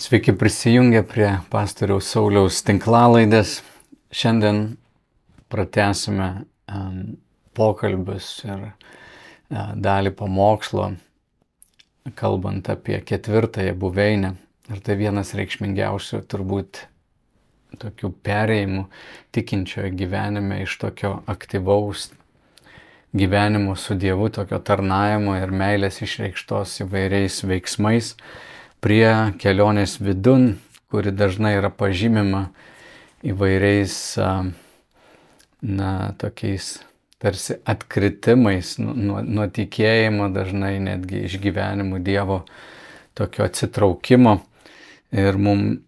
Sveiki prisijungę prie pastoriaus Sauliaus tinklalaidės. Šiandien pratęsime um, pokalbius ir uh, dalį pamokslo, kalbant apie ketvirtąją buveinę. Ir tai vienas reikšmingiausių turbūt tokių perėjimų tikinčiojo gyvenime iš tokio aktyvaus gyvenimo su Dievu, tokio tarnavimo ir meilės išreikštos įvairiais veiksmais prie kelionės vidun, kuri dažnai yra pažymima įvairiais, na, tokiais tarsi atkritimais nuo, nuo, nuo tikėjimo, dažnai netgi išgyvenimų Dievo tokio atsitraukimo. Ir mums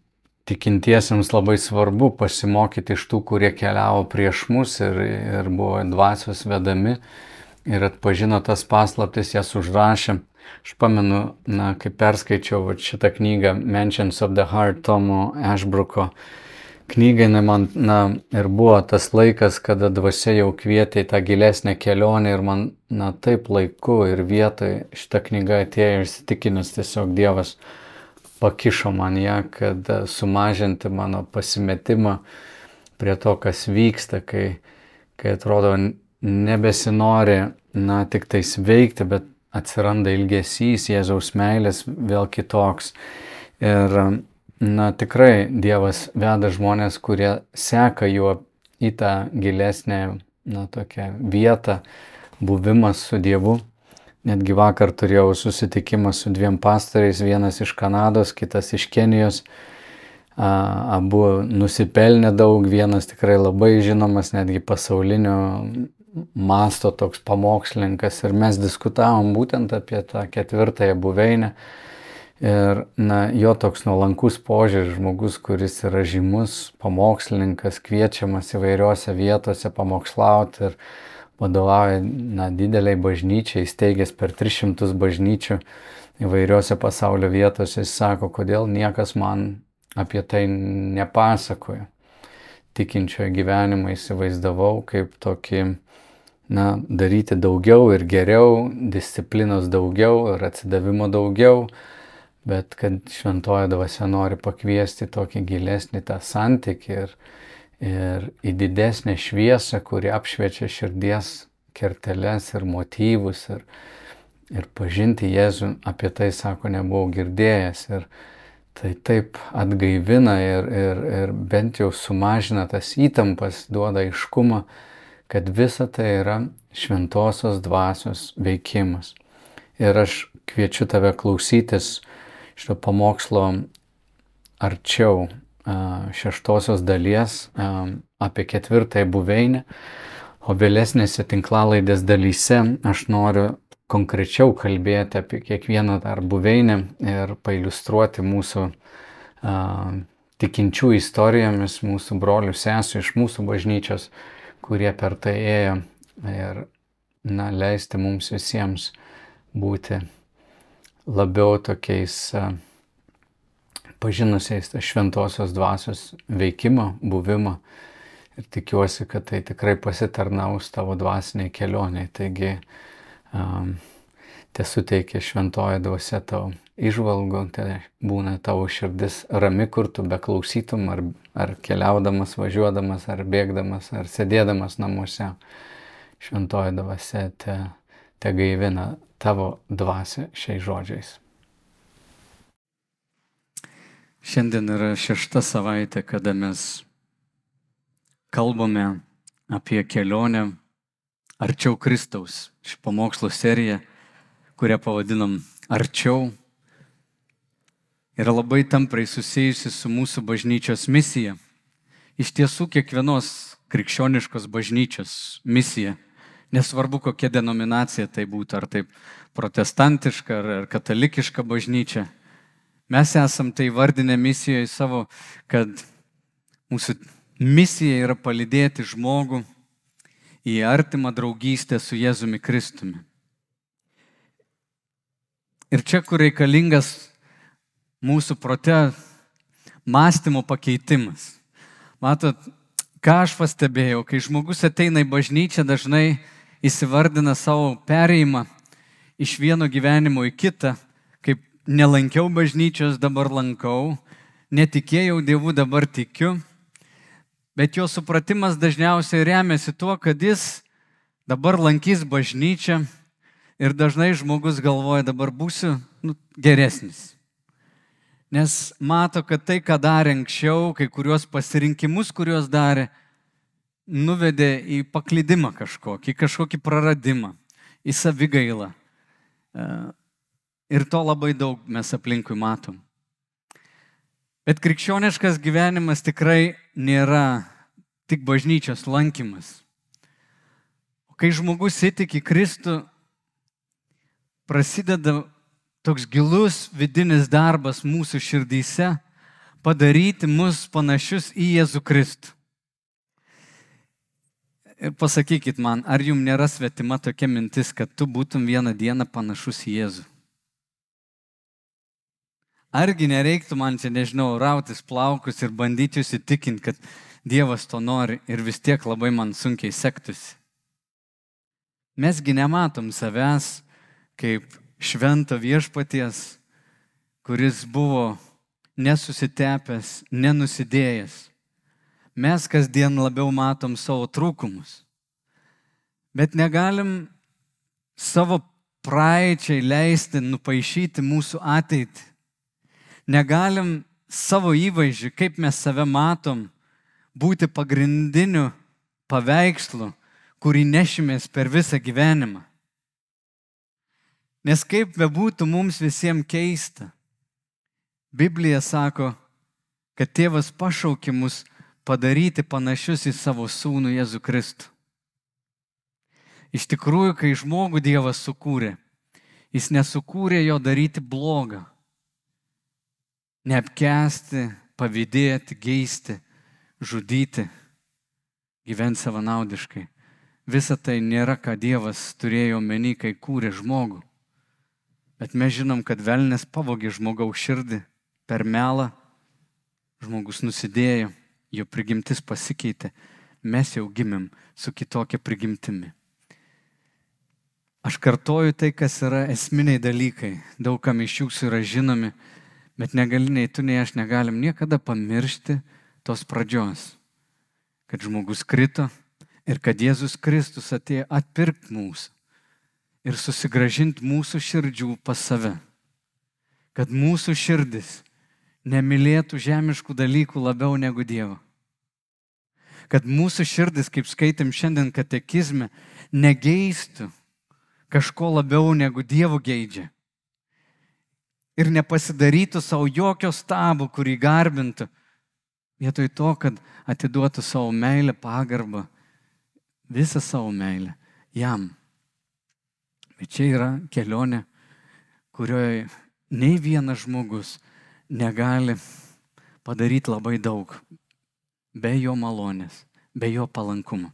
tikintiesiems labai svarbu pasimokyti iš tų, kurie keliavo prieš mus ir, ir buvo dvasios vedami ir atpažino tas paslaptis, jas užrašė. Aš pamenu, na, kai perskaičiau va, šitą knygą Mentions of the Heart Tomo Ashbrooko knygą, jinai man, na, ir buvo tas laikas, kada dvasia jau kvietė į tą gilesnę kelionę ir man, na, taip laiku ir vietoj šitą knygą atėjo ir įsitikinęs tiesiog Dievas pakišo man ją, kad sumažinti mano pasimetimą prie to, kas vyksta, kai, kai atrodo nebesinori, na, tik tais veikti, bet atsiranda ilgesys, Jėzaus meilės vėl kitoks. Ir, na, tikrai Dievas veda žmonės, kurie seka juo į tą gilesnę, na, tokią vietą, buvimas su Dievu. Netgi vakar turėjau susitikimą su dviem pastoriais, vienas iš Kanados, kitas iš Kenijos. Abu nusipelnė daug, vienas tikrai labai žinomas, netgi pasaulinio masto toks pamokslininkas ir mes diskutavom būtent apie tą ketvirtąją buveinę. Ir na, jo toks nuolankus požiūris, žmogus, kuris yra žymus pamokslininkas, kviečiamas įvairiose vietose pamokslauti ir vadovauja na, dideliai bažnyčiai, steigęs per 300 bažnyčių įvairiose pasaulio vietose, jis sako, kodėl niekas man apie tai nepasakoja. Tikinčiojo gyvenimą įsivaizdavau kaip tokį na, daryti daugiau ir geriau, disciplinos daugiau ir atsidavimo daugiau, bet kad šventoji dvasia nori pakviesti tokį gilesnį tą santykį ir, ir į didesnę šviesą, kuri apšviečia širdies kerteles ir motyvus ir, ir pažinti Jėzų, apie tai, sako, nebuvau girdėjęs. Ir tai taip atgaivina ir, ir, ir bent jau sumažina tas įtampas, duoda aiškumą kad visa tai yra šventosios dvasios veikimas. Ir aš kviečiu tave klausytis šito pamokslo arčiau šeštosios dalies apie ketvirtąją buveinę, o vėlesnėse tinklalaidės dalyse aš noriu konkrečiau kalbėti apie kiekvieną dar buveinę ir pailustruoti mūsų tikinčių istorijomis, mūsų brolių sesų iš mūsų bažnyčios, kurie per tai ėjo ir na, leisti mums visiems būti labiau tokiais pažinusiais šventosios dvasios veikimo, buvimo ir tikiuosi, kad tai tikrai pasitarnaus tavo dvasiniai kelioniai. Taigi um, te suteikia šventoji dvasia tau išvalgų, tai būna tavo širdis rami, kur tu beklausytum, ar, ar keliaudamas, važiuodamas, ar bėgdamas, ar sėdėdamas namuose. Šventoji dvasia te, te gaivina tavo dvasę šiais žodžiais. Šiandien yra šešta savaitė, kada mes kalbame apie kelionę arčiau Kristaus. Ši pamokslo serija, kurią pavadinom Arčiau yra labai tamprai susijusi su mūsų bažnyčios misija. Iš tiesų, kiekvienos krikščioniškos bažnyčios misija, nesvarbu kokia denominacija tai būtų, ar taip protestantiška, ar katalikiška bažnyčia, mes esam tai vardinę misijoje savo, kad mūsų misija yra palydėti žmogų į artimą draugystę su Jėzumi Kristumi. Ir čia, kur reikalingas mūsų prote mąstymo pakeitimas. Matot, ką aš pastebėjau, kai žmogus ateina į bažnyčią, dažnai įsivardina savo perėjimą iš vieno gyvenimo į kitą, kaip nelankiau bažnyčios, dabar lankau, netikėjau Dievu, dabar tikiu, bet jo supratimas dažniausiai remiasi tuo, kad jis dabar lankys bažnyčią ir dažnai žmogus galvoja, dabar būsiu nu, geresnis. Nes mato, kad tai, ką darė anksčiau, kai kuriuos pasirinkimus, kuriuos darė, nuvedė į paklydimą kažkokį, į kažkokį praradimą, į savigailą. E, ir to labai daug mes aplinkui matom. Bet krikščioniškas gyvenimas tikrai nėra tik bažnyčios lankymas. O kai žmogus įtiki Kristų, prasideda toks gilus vidinis darbas mūsų širdyse padaryti mus panašius į Jėzų Kristų. Ir pasakykit man, ar jums nėra svetima tokia mintis, kad tu būtum vieną dieną panašus į Jėzų? Argi nereiktų man čia, nežinau, rautis plaukus ir bandyti jūs įtikinti, kad Dievas to nori ir vis tiek labai man sunkiai sektųsi. Mesgi nematom savęs kaip švento viešpaties, kuris buvo nesusitepęs, nenusidėjęs. Mes kasdien labiau matom savo trūkumus. Bet negalim savo praeičiai leisti nupaišyti mūsų ateitį negalim savo įvaizdžių, kaip mes save matom, būti pagrindiniu paveikslu, kurį nešimės per visą gyvenimą. Nes kaip bebūtų mums visiems keista, Biblija sako, kad tėvas pašaukė mus padaryti panašius į savo sūnų Jėzų Kristų. Iš tikrųjų, kai žmogų Dievas sukūrė, jis nesukūrė jo daryti blogą neapkesti, pavydėti, geisti, žudyti, gyventi savanaudiškai. Visa tai nėra, ką Dievas turėjo meni, kai kūrė žmogų. Bet mes žinom, kad velnės pavogė žmogaus širdį per melą, žmogus nusidėjo, jo prigimtis pasikeitė, mes jau gimėm su kitokia prigimtimi. Aš kartoju tai, kas yra esminiai dalykai, daugam iš jūsų yra žinomi, Bet negali nei tu, nei aš negalim niekada pamiršti tos pradžios, kad žmogus krito ir kad Jėzus Kristus atėjo atpirkti mūsų ir susigražinti mūsų širdžių pas save. Kad mūsų širdis nemylėtų žemiškų dalykų labiau negu Dievo. Kad mūsų širdis, kaip skaitėm šiandien katekizme, negeistų kažko labiau negu Dievo geidžia ir nepasidarytų savo jokio stabo, kurį garbintų, vietoj to, kad atiduotų savo meilę, pagarbą, visą savo meilę jam. Bet čia yra kelionė, kurioje nei vienas žmogus negali padaryti labai daug be jo malonės, be jo palankumo.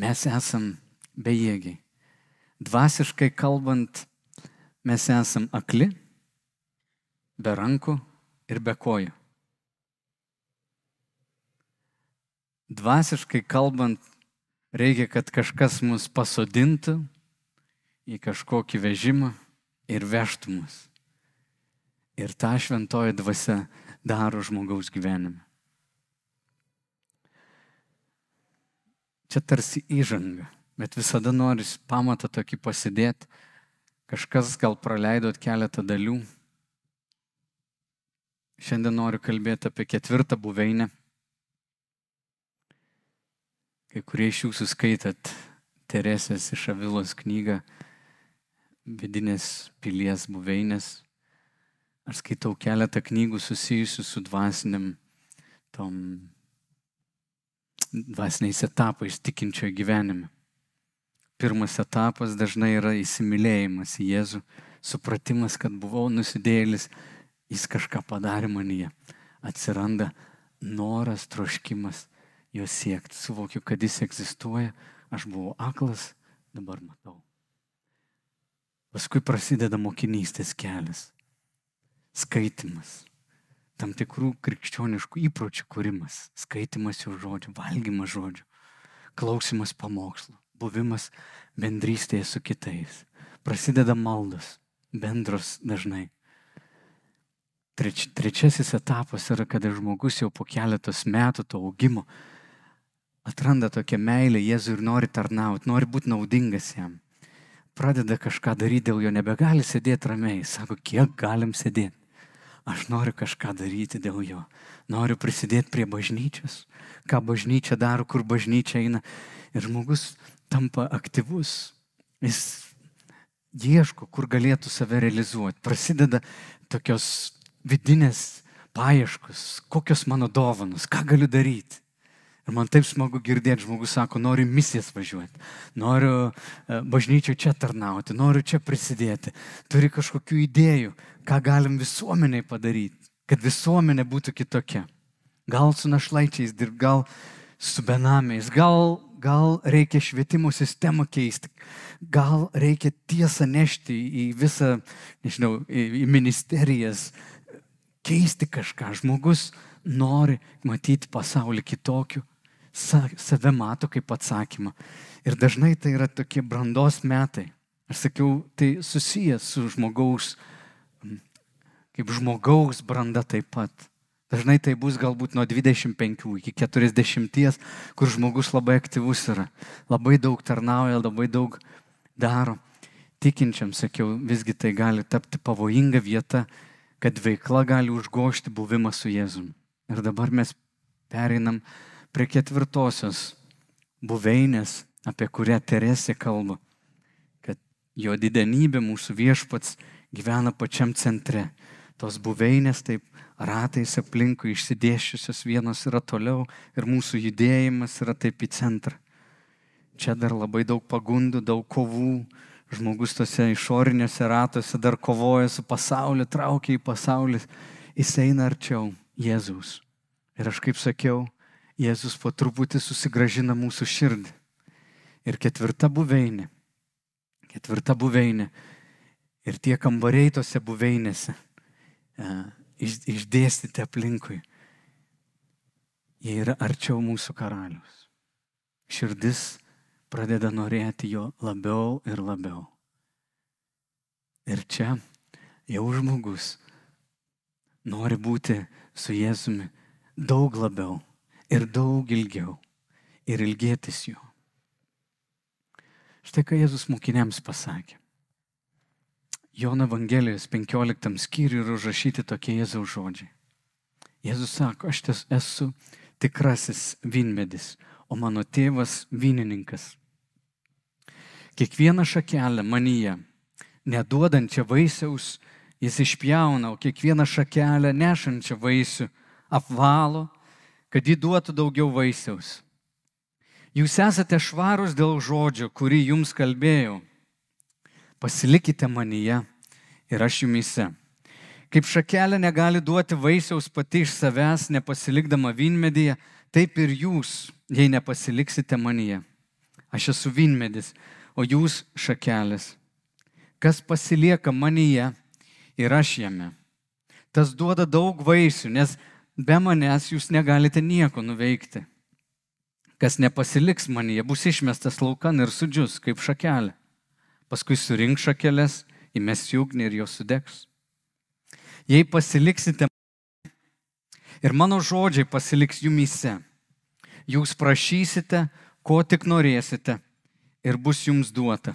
Mes esam bejėgiai. Dvasiškai kalbant, mes esam akli, be rankų ir be kojų. Dvasiškai kalbant, reikia, kad kažkas mus pasodintų į kažkokį vežimą ir vežtų mus. Ir tą šventoji dvasia daro žmogaus gyvenime. Čia tarsi įžanga, bet visada noris pamatą tokį pasidėti Kažkas gal praleidot keletą dalių. Šiandien noriu kalbėti apie ketvirtą buveinę. Kai kurie iš jūsų skaitat Teresės iš Avilos knygą Vidinės pilies buveinės. Aš skaitau keletą knygų susijusių su dvasiniam tom dvasiniais etapais tikinčiojo gyvenime. Pirmas etapas dažnai yra įsimylėjimas į Jėzų, supratimas, kad buvau nusidėlis, jis kažką padarė manyje. Atsiranda noras, troškimas jo siekti. Suvokiu, kad jis egzistuoja, aš buvau aklas, dabar matau. Paskui prasideda mokinystės kelias, skaitimas, tam tikrų krikščioniškų įpročių kūrimas, skaitimas jų žodžių, valgymas žodžių, klausimas pamokslo buvimas bendrystėje su kitais. Prasideda maldos, bendros dažnai. Treč, trečiasis etapas yra, kada žmogus jau po keletos metų to augimo atranda tokią meilę Jėzui ir nori tarnauti, nori būti naudingas jam. Pradeda kažką daryti, dėl jo nebegali sėdėti ramiai. Sako, kiek galim sėdėti. Aš noriu kažką daryti dėl jo. Noriu prisidėti prie bažnyčios. Ką bažnyčia daro, kur bažnyčia eina. Ir žmogus tampa aktyvus. Jis ieško, kur galėtų save realizuoti. Prasideda tokios vidinės paieškos, kokios mano dovanos, ką galiu daryti. Ir man taip smagu girdėti, žmogus sako, noriu misijas važiuoti, noriu e, bažnyčio čia tarnauti, noriu čia prisidėti, turi kažkokių idėjų, ką galim visuomeniai padaryti, kad visuomenė būtų kitokia. Gal su našlaičiais dirbti, gal su benamiais, gal, gal reikia švietimo sistemą keisti, gal reikia tiesą nešti į visą, nežinau, į ministerijas, keisti kažką. Žmogus nori matyti pasaulį kitokiu, save mato kaip atsakymą. Ir dažnai tai yra tokie brandos metai. Aš sakiau, tai susijęs su žmogaus, kaip žmogaus branda taip pat. Dažnai tai bus galbūt nuo 25 iki 40, kur žmogus labai aktyvus yra, labai daug tarnauja, labai daug daro. Tikinčiam, sakiau, visgi tai gali tapti pavojinga vieta, kad veikla gali užgošti buvimą su Jėzumi. Ir dabar mes pereinam prie ketvirtosios buveinės, apie kurią Teresė kalba, kad jo didenybė mūsų viešpats gyvena pačiam centre. Tos buveinės taip ratais aplinkui išsidėščiusios vienos yra toliau ir mūsų judėjimas yra taip į centrą. Čia dar labai daug pagundų, daug kovų, žmogus tose išorinėse ratuose dar kovoja su pasauliu, traukia į pasaulį, jis eina arčiau Jėzaus. Ir aš kaip sakiau, Jėzus po truputį susigražina mūsų širdį. Ir ketvirta buveinė. Ketvirta buveinė. Ir tie kambariai tose buveinėse e, iš, išdėstyti aplinkui. Jie yra arčiau mūsų karalius. Širdis pradeda norėti jo labiau ir labiau. Ir čia jau žmogus nori būti su Jėzumi daug labiau ir daug ilgiau ir ilgėtis jo. Štai ką Jėzus mokiniams pasakė. Jono Evangelijos 15 skyriui yra užrašyti tokie Jėzaus žodžiai. Jėzus sako, aš esu tikrasis vynmedis, o mano tėvas vynininkas. Kiekvieną šakelę manyje, neduodančią vaisiaus, jis išpjauna, o kiekvieną šakelę nešančią vaisių apvalo, kad ji duotų daugiau vaisiaus. Jūs esate švarūs dėl žodžio, kurį jums kalbėjau. Pasilikite manyje ir aš jumise. Kaip šakelė negali duoti vaisiaus pati iš savęs, nepasilikdama vynmedyje, taip ir jūs, jei nepasiliksite manyje. Aš esu vynmedis, o jūs šakelės. Kas pasilieka manyje ir aš jame. Tas duoda daug vaisių, nes be manęs jūs negalite nieko nuveikti. Kas nepasiliks manyje, bus išmestas laukan ir sudžius kaip šakelė. Paskui surink šakelės, įmes į ugnį ir jos sudegs. Jei pasiliksite ir mano žodžiai pasiliks jumise, jūs prašysite, ko tik norėsite ir bus jums duota.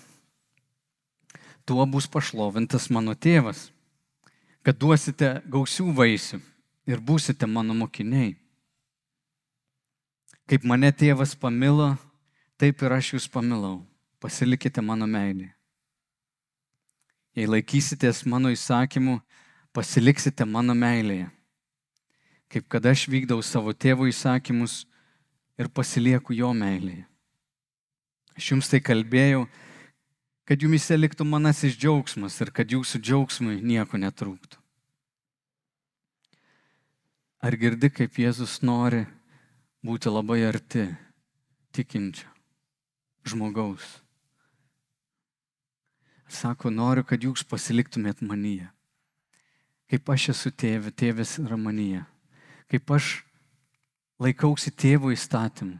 Tuo bus pašlovintas mano tėvas, kad duosite gausių vaisių ir būsite mano mokiniai. Kaip mane tėvas pamilo, taip ir aš jūs pamilau. Pasilikite mano meilį. Jei laikysitės mano įsakymų, pasiliksite mano meilėje. Kaip kad aš vykdau savo tėvo įsakymus ir pasilieku jo meilėje. Aš jums tai kalbėjau, kad jumise liktų manasis džiaugsmas ir kad jūsų džiaugsmui nieko netrūktų. Ar girdi, kaip Jėzus nori būti labai arti tikinčio žmogaus? Sako, noriu, kad jūs pasiliktumėt manyje. Kaip aš esu tėvė, tėvės yra manyje. Kaip aš laikausi tėvo įstatymų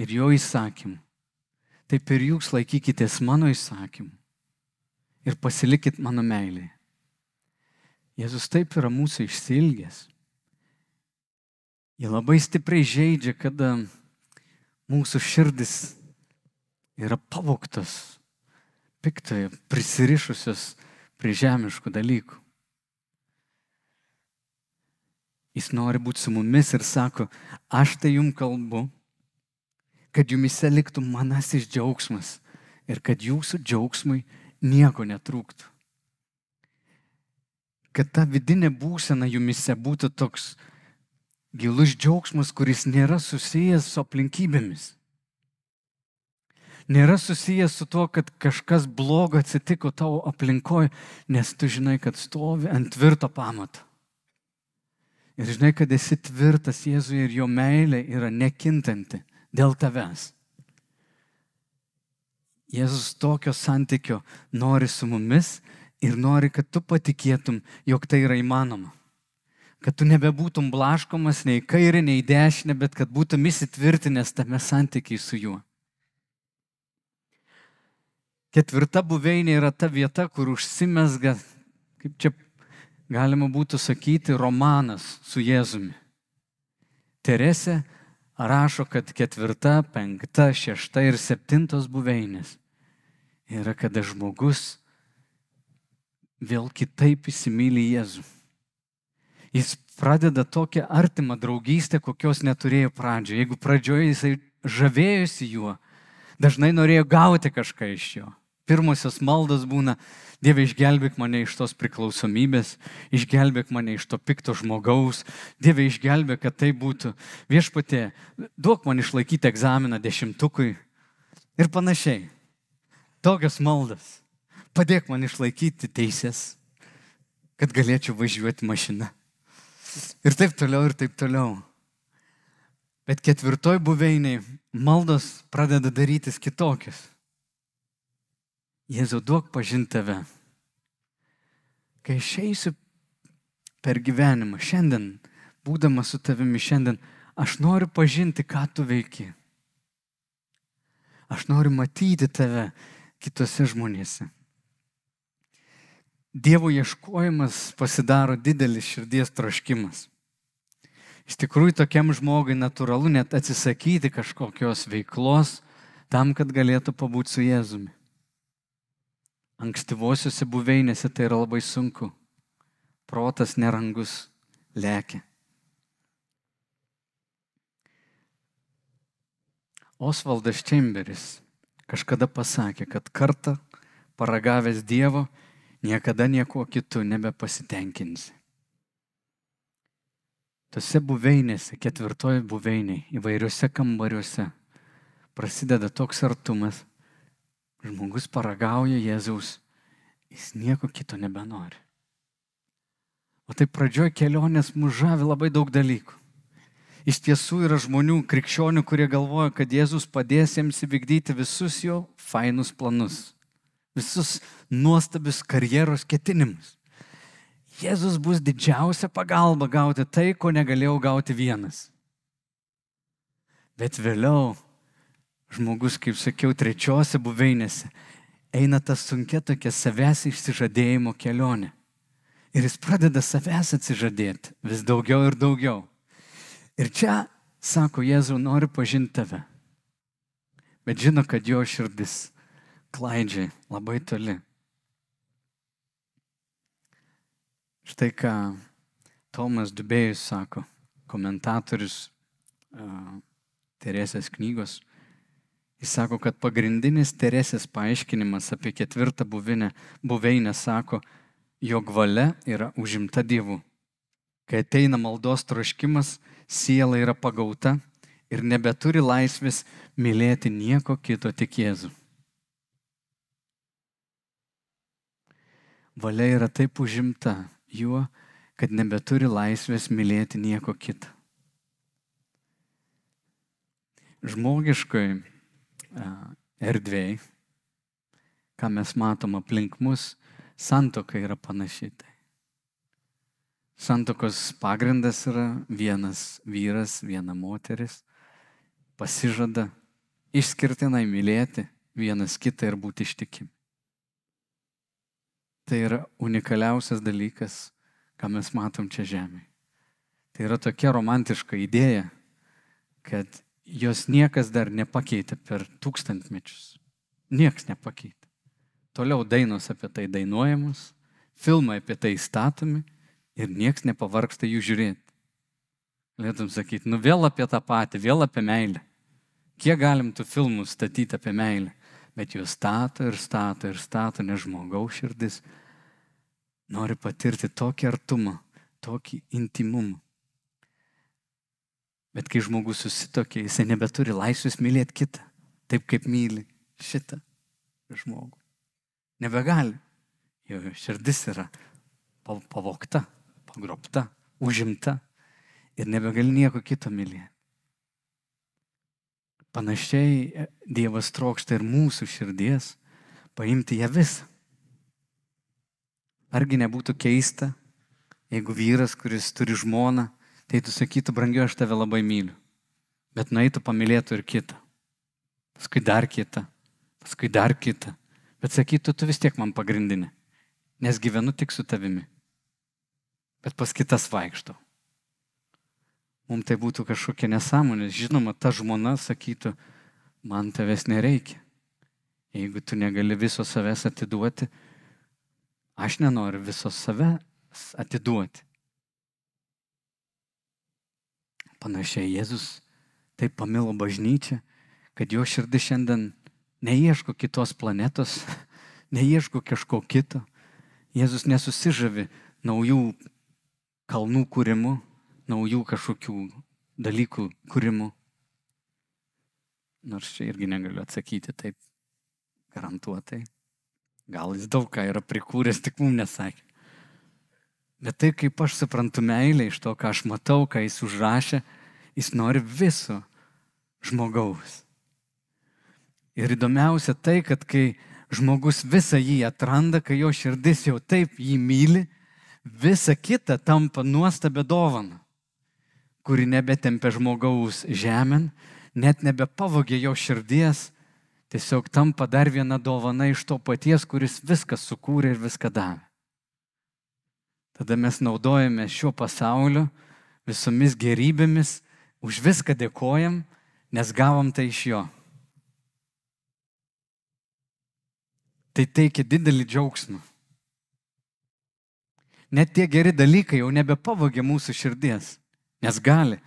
ir jo įsakymų taip ir jūs laikykitės mano įsakymų ir pasilikit mano meilėje. Jėzus taip yra mūsų išsilgęs. Jie labai stipriai žaidžia, kada mūsų širdis yra pavoktas, piktai, prisirišusios prie žemiškų dalykų. Jis nori būti su mumis ir sako, aš tai jums kalbu, kad jumise liktų manasis džiaugsmas ir kad jūsų džiaugsmui nieko netrūktų. Kad ta vidinė būsena jumise būtų toks gilus džiaugsmas, kuris nėra susijęs su aplinkybėmis. Nėra susijęs su tuo, kad kažkas blogo atsitiko tavo aplinkoje, nes tu žinai, kad stovi ant tvirto pamato. Ir žinai, kad esi tvirtas Jėzuje ir jo meilė yra nekintanti dėl tavęs. Jėzus tokio santykio nori su mumis ir nori, kad tu patikėtum, jog tai yra įmanoma. Kad tu nebebūtum blaškomas nei kairė, nei dešinė, bet kad būtum įsitvirtinęs tame santykiai su juo. Ketvirta buveinė yra ta vieta, kur užsimesga, kaip čia galima būtų sakyti, romanas su Jėzumi. Teresė rašo, kad ketvirta, penkta, šešta ir septintos buveinės yra, kada žmogus vėl kitaip įsimylė Jėzų. Jis pradeda tokią artimą draugystę, kokios neturėjo pradžioje. Jeigu pradžioje jisai žavėjosi juo, dažnai norėjo gauti kažką iš jo. Pirmosios maldos būna, Dieve, išgelbėk mane iš tos priklausomybės, išgelbėk mane iš to pikto žmogaus, Dieve, išgelbėk, kad tai būtų viešpatė, duok man išlaikyti egzaminą dešimtukui ir panašiai. Tokios maldas. Padėk man išlaikyti teisės, kad galėčiau važiuoti mašiną. Ir taip toliau, ir taip toliau. Bet ketvirtoj buveiniai maldos pradeda darytis kitokios. Jėzau, duok pažinti tave. Kai išeisiu per gyvenimą, šiandien, būdamas su tavimi šiandien, aš noriu pažinti, ką tu veiki. Aš noriu matyti tave kitose žmonėse. Dievo ieškojimas pasidaro didelis širdies troškimas. Iš tikrųjų, tokiam žmogui natūralu net atsisakyti kažkokios veiklos tam, kad galėtų pabūti su Jėzumi ankstyvosiuose buveinėse tai yra labai sunku. Protas nerangus lėkia. Osvaldas Čemberis kažkada pasakė, kad kartą paragavęs Dievo niekada nieko kitų nebepasitenkinsi. Tose buveinėse, ketvirtoji buveiniai, įvairiuose kambariuose prasideda toks artumas, žmogus paragauja Jėzaus, jis nieko kito nebenori. O tai pradžioj kelionės mužavi labai daug dalykų. Iš tiesų yra žmonių, krikščionių, kurie galvoja, kad Jėzus padės jiems įvykdyti visus jo fainus planus, visus nuostabius karjeros ketinimus. Jėzus bus didžiausia pagalba gauti tai, ko negalėjau gauti vienas. Bet vėliau žmogus, kaip sakiau, trečiose buveinėse, eina ta sunkia tokia savęs išsižadėjimo kelionė. Ir jis pradeda savęs atsižadėti vis daugiau ir daugiau. Ir čia, sako Jėzau, noriu pažinti tave. Bet žino, kad jo širdis klaidžiai labai toli. Štai ką Tomas Dubėjus sako, komentatorius uh, Teresės knygos. Jis sako, kad pagrindinis Teresės paaiškinimas apie ketvirtą buvinę, buveinę sako, jog valia yra užimta Dievu. Kai ateina maldos troškimas, siela yra pagauta ir nebeturi laisvės mylėti nieko kito tik Jėzų. Valia yra taip užimta juo, kad nebeturi laisvės mylėti nieko kito. Žmogiškoji erdvėj, ką mes matom aplink mus, santoka yra panašiai. Tai. Santokos pagrindas yra vienas vyras, viena moteris, pasižada išskirtinai mylėti vienas kitą ir būti ištikimi. Tai yra unikaliausias dalykas, ką mes matom čia žemėje. Tai yra tokia romantiška idėja, kad jos niekas dar nepakeitė per tūkstantmečius. Niekas nepakeitė. Toliau dainos apie tai dainuojamos, filmai apie tai statomi ir niekas nepavarksta jų žiūrėti. Galėtum sakyti, nu vėl apie tą patį, vėl apie meilę. Kiek galim tų filmų statyti apie meilę, bet juos stato ir stato ir stato, nes žmogaus širdis nori patirti tokį artumą, tokį intimumą. Bet kai žmogus susitokia, jisai nebeturi laisvės mylėti kitą, taip kaip myli šitą žmogų. Nebegali. Jo širdis yra pavokta, pagrobta, užimta ir nebegali nieko kito mylėti. Panašiai e, Dievas trokšta ir mūsų širdies paimti ją visą. Argi nebūtų keista, jeigu vyras, kuris turi žmoną, tai tu sakytų, brangiu, aš tave labai myliu. Bet nueitų pamylėtų ir kitą. Paskui dar kitą. Paskui dar kitą. Bet sakytų, tu vis tiek man pagrindinė. Nes gyvenu tik su tavimi. Bet pas kitas vaikštau mums tai būtų kažkokia nesąmonė. Žinoma, ta žmona sakytų, man tavęs nereikia. Jeigu tu negali viso savęs atiduoti, aš nenoriu viso savęs atiduoti. Panašiai Jėzus taip pamilo bažnyčią, kad jo širdis šiandien neieško kitos planetos, neieško kažko kito. Jėzus nesusižavi naujų kalnų kūrimu, naujų kažkokių dalykų kūrimu. Nors čia irgi negaliu atsakyti taip garantuotai. Gal jis daug ką yra prikūręs, tik mums nesakė. Bet tai, kaip aš suprantu meilę iš to, ką aš matau, ką jis užrašė, jis nori viso žmogaus. Ir įdomiausia tai, kad kai žmogus visą jį atranda, kai jo širdis jau taip jį myli, visa kita tampa nuostabia dovana kuri nebetempia žmogaus žemėn, net nebepavogė jo širdies, tiesiog tampa dar viena dovana iš to paties, kuris viską sukūrė ir viską davė. Tada mes naudojame šio pasaulio visomis gerybėmis, už viską dėkojam, nes gavom tai iš jo. Tai teikia didelį džiaugsmą. Net tie geri dalykai jau nebepavogė mūsų širdies. Nes gali,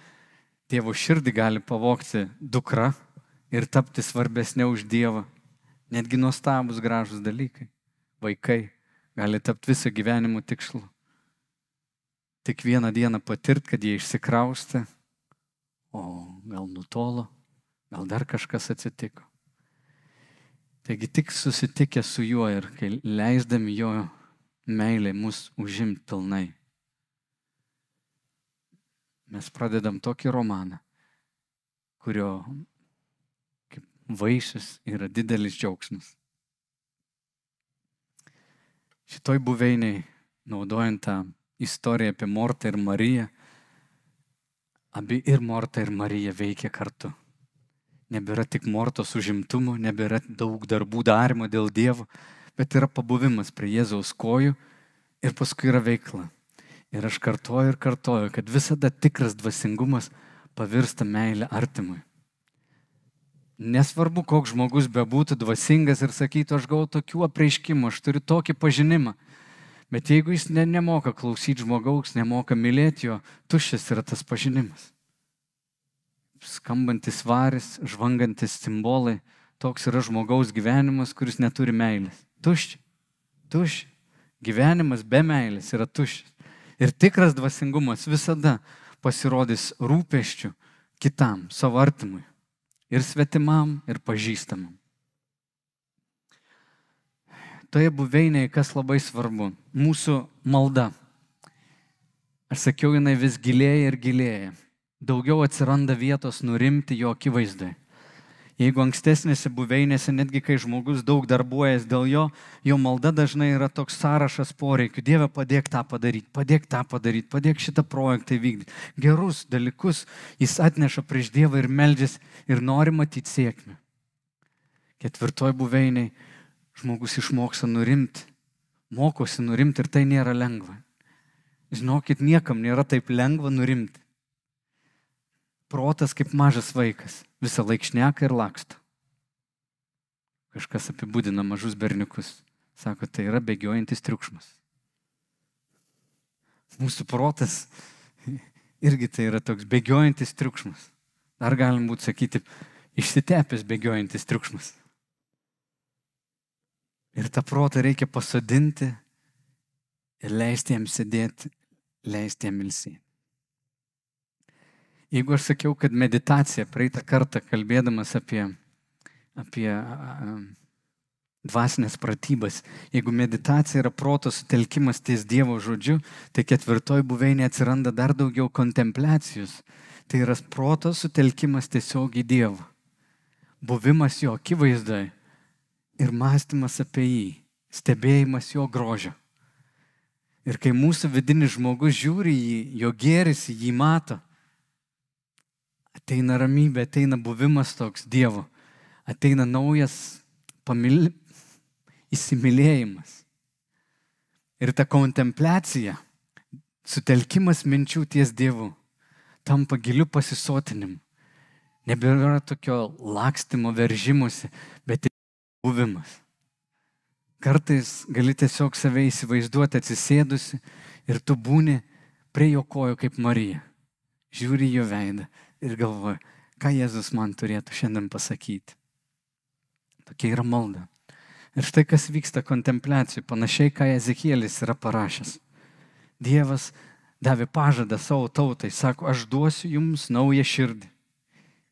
tėvo širdį gali pavokti dukra ir tapti svarbesnė už Dievą. Netgi nuostabus gražus dalykai. Vaikai gali tapti visą gyvenimo tikslu. Tik vieną dieną patirt, kad jie išsikraustė, o gal nutolo, gal dar kažkas atsitiko. Taigi tik susitikę su juo ir leisdami jo meilė mus užimti pilnai, mes pradedam tokį romaną, kurio vaisius yra didelis džiaugsmas. Šitoj buveiniai, naudojant tą istoriją apie Mortą ir Mariją, abi ir Morta ir Marija veikia kartu. Nebėra tik Mortos užimtumo, nebėra daug darbų darimo dėl Dievo, bet yra pabuvimas prie Jėzaus kojų ir paskui yra veikla. Ir aš kartoju ir kartoju, kad visada tikras dvasingumas pavirsta meilė artimui. Nesvarbu, koks žmogus bebūtų dvasingas ir sakytų, aš gavau tokių apreiškimų, aš turiu tokį pažinimą. Bet jeigu jis ne, nemoka klausyti žmogaus, nemoka mylėti jo, tuščias yra tas pažinimas. Skambantis varis, žvangantis simbolai, toks yra žmogaus gyvenimas, kuris neturi meilės. Tuščia. Tuščia. Gyvenimas be meilės yra tuščias. Ir tikras dvasingumas visada pasirodys rūpeščių kitam, savo artimui. Ir svetimam, ir pažįstamam. Toje buveinėje kas labai svarbu - mūsų malda. Aš sakiau, jinai vis gilėja ir gilėja. Daugiau atsiranda vietos nurimti jo akivaizdai. Jeigu ankstesnėse buveinėse, netgi kai žmogus daug darbuojas dėl jo, jo malda dažnai yra toks sąrašas poreikių. Dieve, padėk tą padaryti, padėk tą padaryti, padėk šitą projektą įvykdyti. Gerus dalykus jis atneša prieš Dievą ir meldžiasi ir nori matyti sėkmę. Ketvirtoj buveiniai žmogus išmoksta nurimti, mokosi nurimti ir tai nėra lengva. Žinokit, niekam nėra taip lengva nurimti. Protas kaip mažas vaikas, visą laikšneka ir laksto. Kažkas apibūdina mažus berniukus. Sako, tai yra bėgiojantis triukšmas. Mūsų protas irgi tai yra toks bėgiojantis triukšmas. Dar galim būti sakyti, išsitepęs bėgiojantis triukšmas. Ir tą protą reikia pasodinti ir leisti jam sėdėti, leisti jam ilsėti. Jeigu aš sakiau, kad meditacija praeitą kartą kalbėdamas apie, apie dvasinės pratybas, jeigu meditacija yra proto sutelkimas ties Dievo žodžiu, tai ketvirtoj buveinė atsiranda dar daugiau kontempliacijos. Tai yra proto sutelkimas tiesiog į Dievą. Buvimas jo akivaizdoje ir mąstymas apie jį, stebėjimas jo grožio. Ir kai mūsų vidinis žmogus žiūri jį, jo gėris jį mato, ateina ramybė, ateina buvimas toks Dievo, ateina naujas pamil... įsimylėjimas. Ir ta kontempliacija, sutelkimas minčių ties Dievu, tampa giliu pasisotinimu. Nebėra tokio lakstimo, veržimusi, bet buvimas. Kartais gali tiesiog save įsivaizduoti atsisėdusi ir tu būni prie jo kojų kaip Marija. Žiūri jo veidą ir galvoji, ką Jėzus man turėtų šiandien pasakyti. Tokia yra malda. Ir štai kas vyksta kontempliacijų, panašiai ką Ezekielis yra parašęs. Dievas davė pažadą savo tautai, sako, aš duosiu jums naują širdį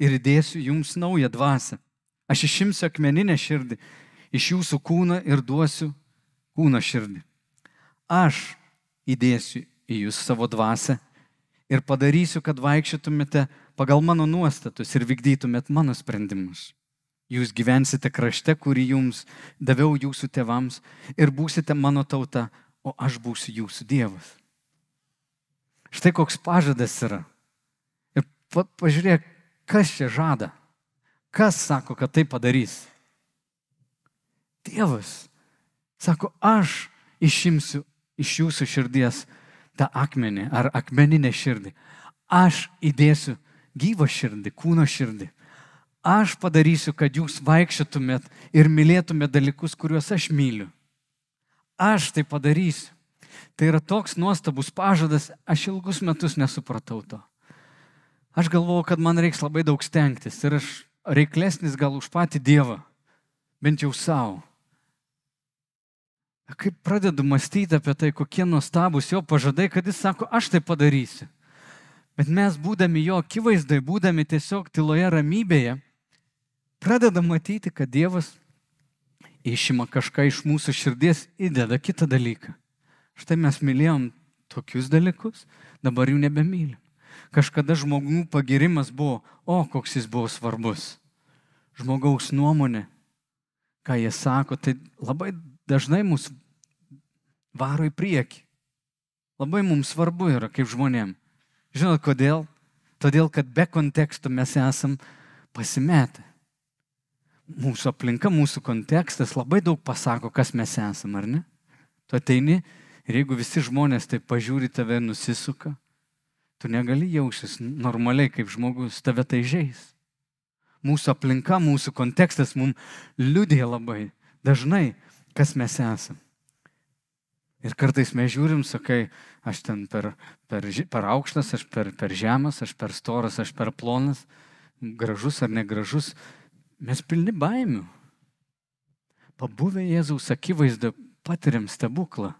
ir įdėsiu jums naują dvasę. Aš išimsiu akmeninę širdį iš jūsų kūną ir duosiu kūno širdį. Aš įdėsiu į jūs savo dvasę ir padarysiu, kad vaikščiotumėte pagal mano nuostatus ir vykdytumėt mano sprendimus. Jūs gyvensite krašte, kurį jums daviau jūsų tėvams ir būsite mano tauta, o aš būsiu jūsų Dievas. Štai koks pažadas yra. Ir pa, pažiūrėk, kas čia žada. Kas sako, kad tai padarys. Dievas sako, aš išimsiu iš jūsų širdies tą akmenį ar akmeninę širdį. Aš įdėsiu gyvą širdį, kūno širdį. Aš padarysiu, kad jūs vaikščiotumėt ir mylėtumėt dalykus, kuriuos aš myliu. Aš tai padarysiu. Tai yra toks nuostabus pažadas, aš ilgus metus nesupratau to. Aš galvojau, kad man reiks labai daug stengtis ir aš reiklesnis gal už patį Dievą, bent jau savo. Kaip pradedu mąstyti apie tai, kokie nuostabus jo pažadai, kad jis sako, aš tai padarysiu. Bet mes būdami jo akivaizdai, būdami tiesiog tyloje ramybėje, pradedam matyti, kad Dievas išima kažką iš mūsų širdies, įdeda kitą dalyką. Štai mes mylėjom tokius dalykus, dabar jų nebemylim. Kažkada žmogų pagirimas buvo, o koks jis buvo svarbus. Žmogaus nuomonė, ką jie sako, tai labai dažnai mus varo į priekį. Labai mums svarbu yra kaip žmonėm. Žinot kodėl? Todėl, kad be konteksto mes esam pasimetę. Mūsų aplinka, mūsų kontekstas labai daug pasako, kas mes esam, ar ne? Tu ateini ir jeigu visi žmonės taip pažiūri tave nusisuka, tu negali jausis normaliai kaip žmogus, tave tai žais. Mūsų aplinka, mūsų kontekstas mums liudija labai dažnai, kas mes esame. Ir kartais mes žiūrim, sakai, aš ten per, per, per aukštas, aš per, per žemas, aš per storas, aš per plonas, gražus ar negražus. Mes pilni baimių. Pabuvę Jėzaus akivaizdą patiriam stebuklą.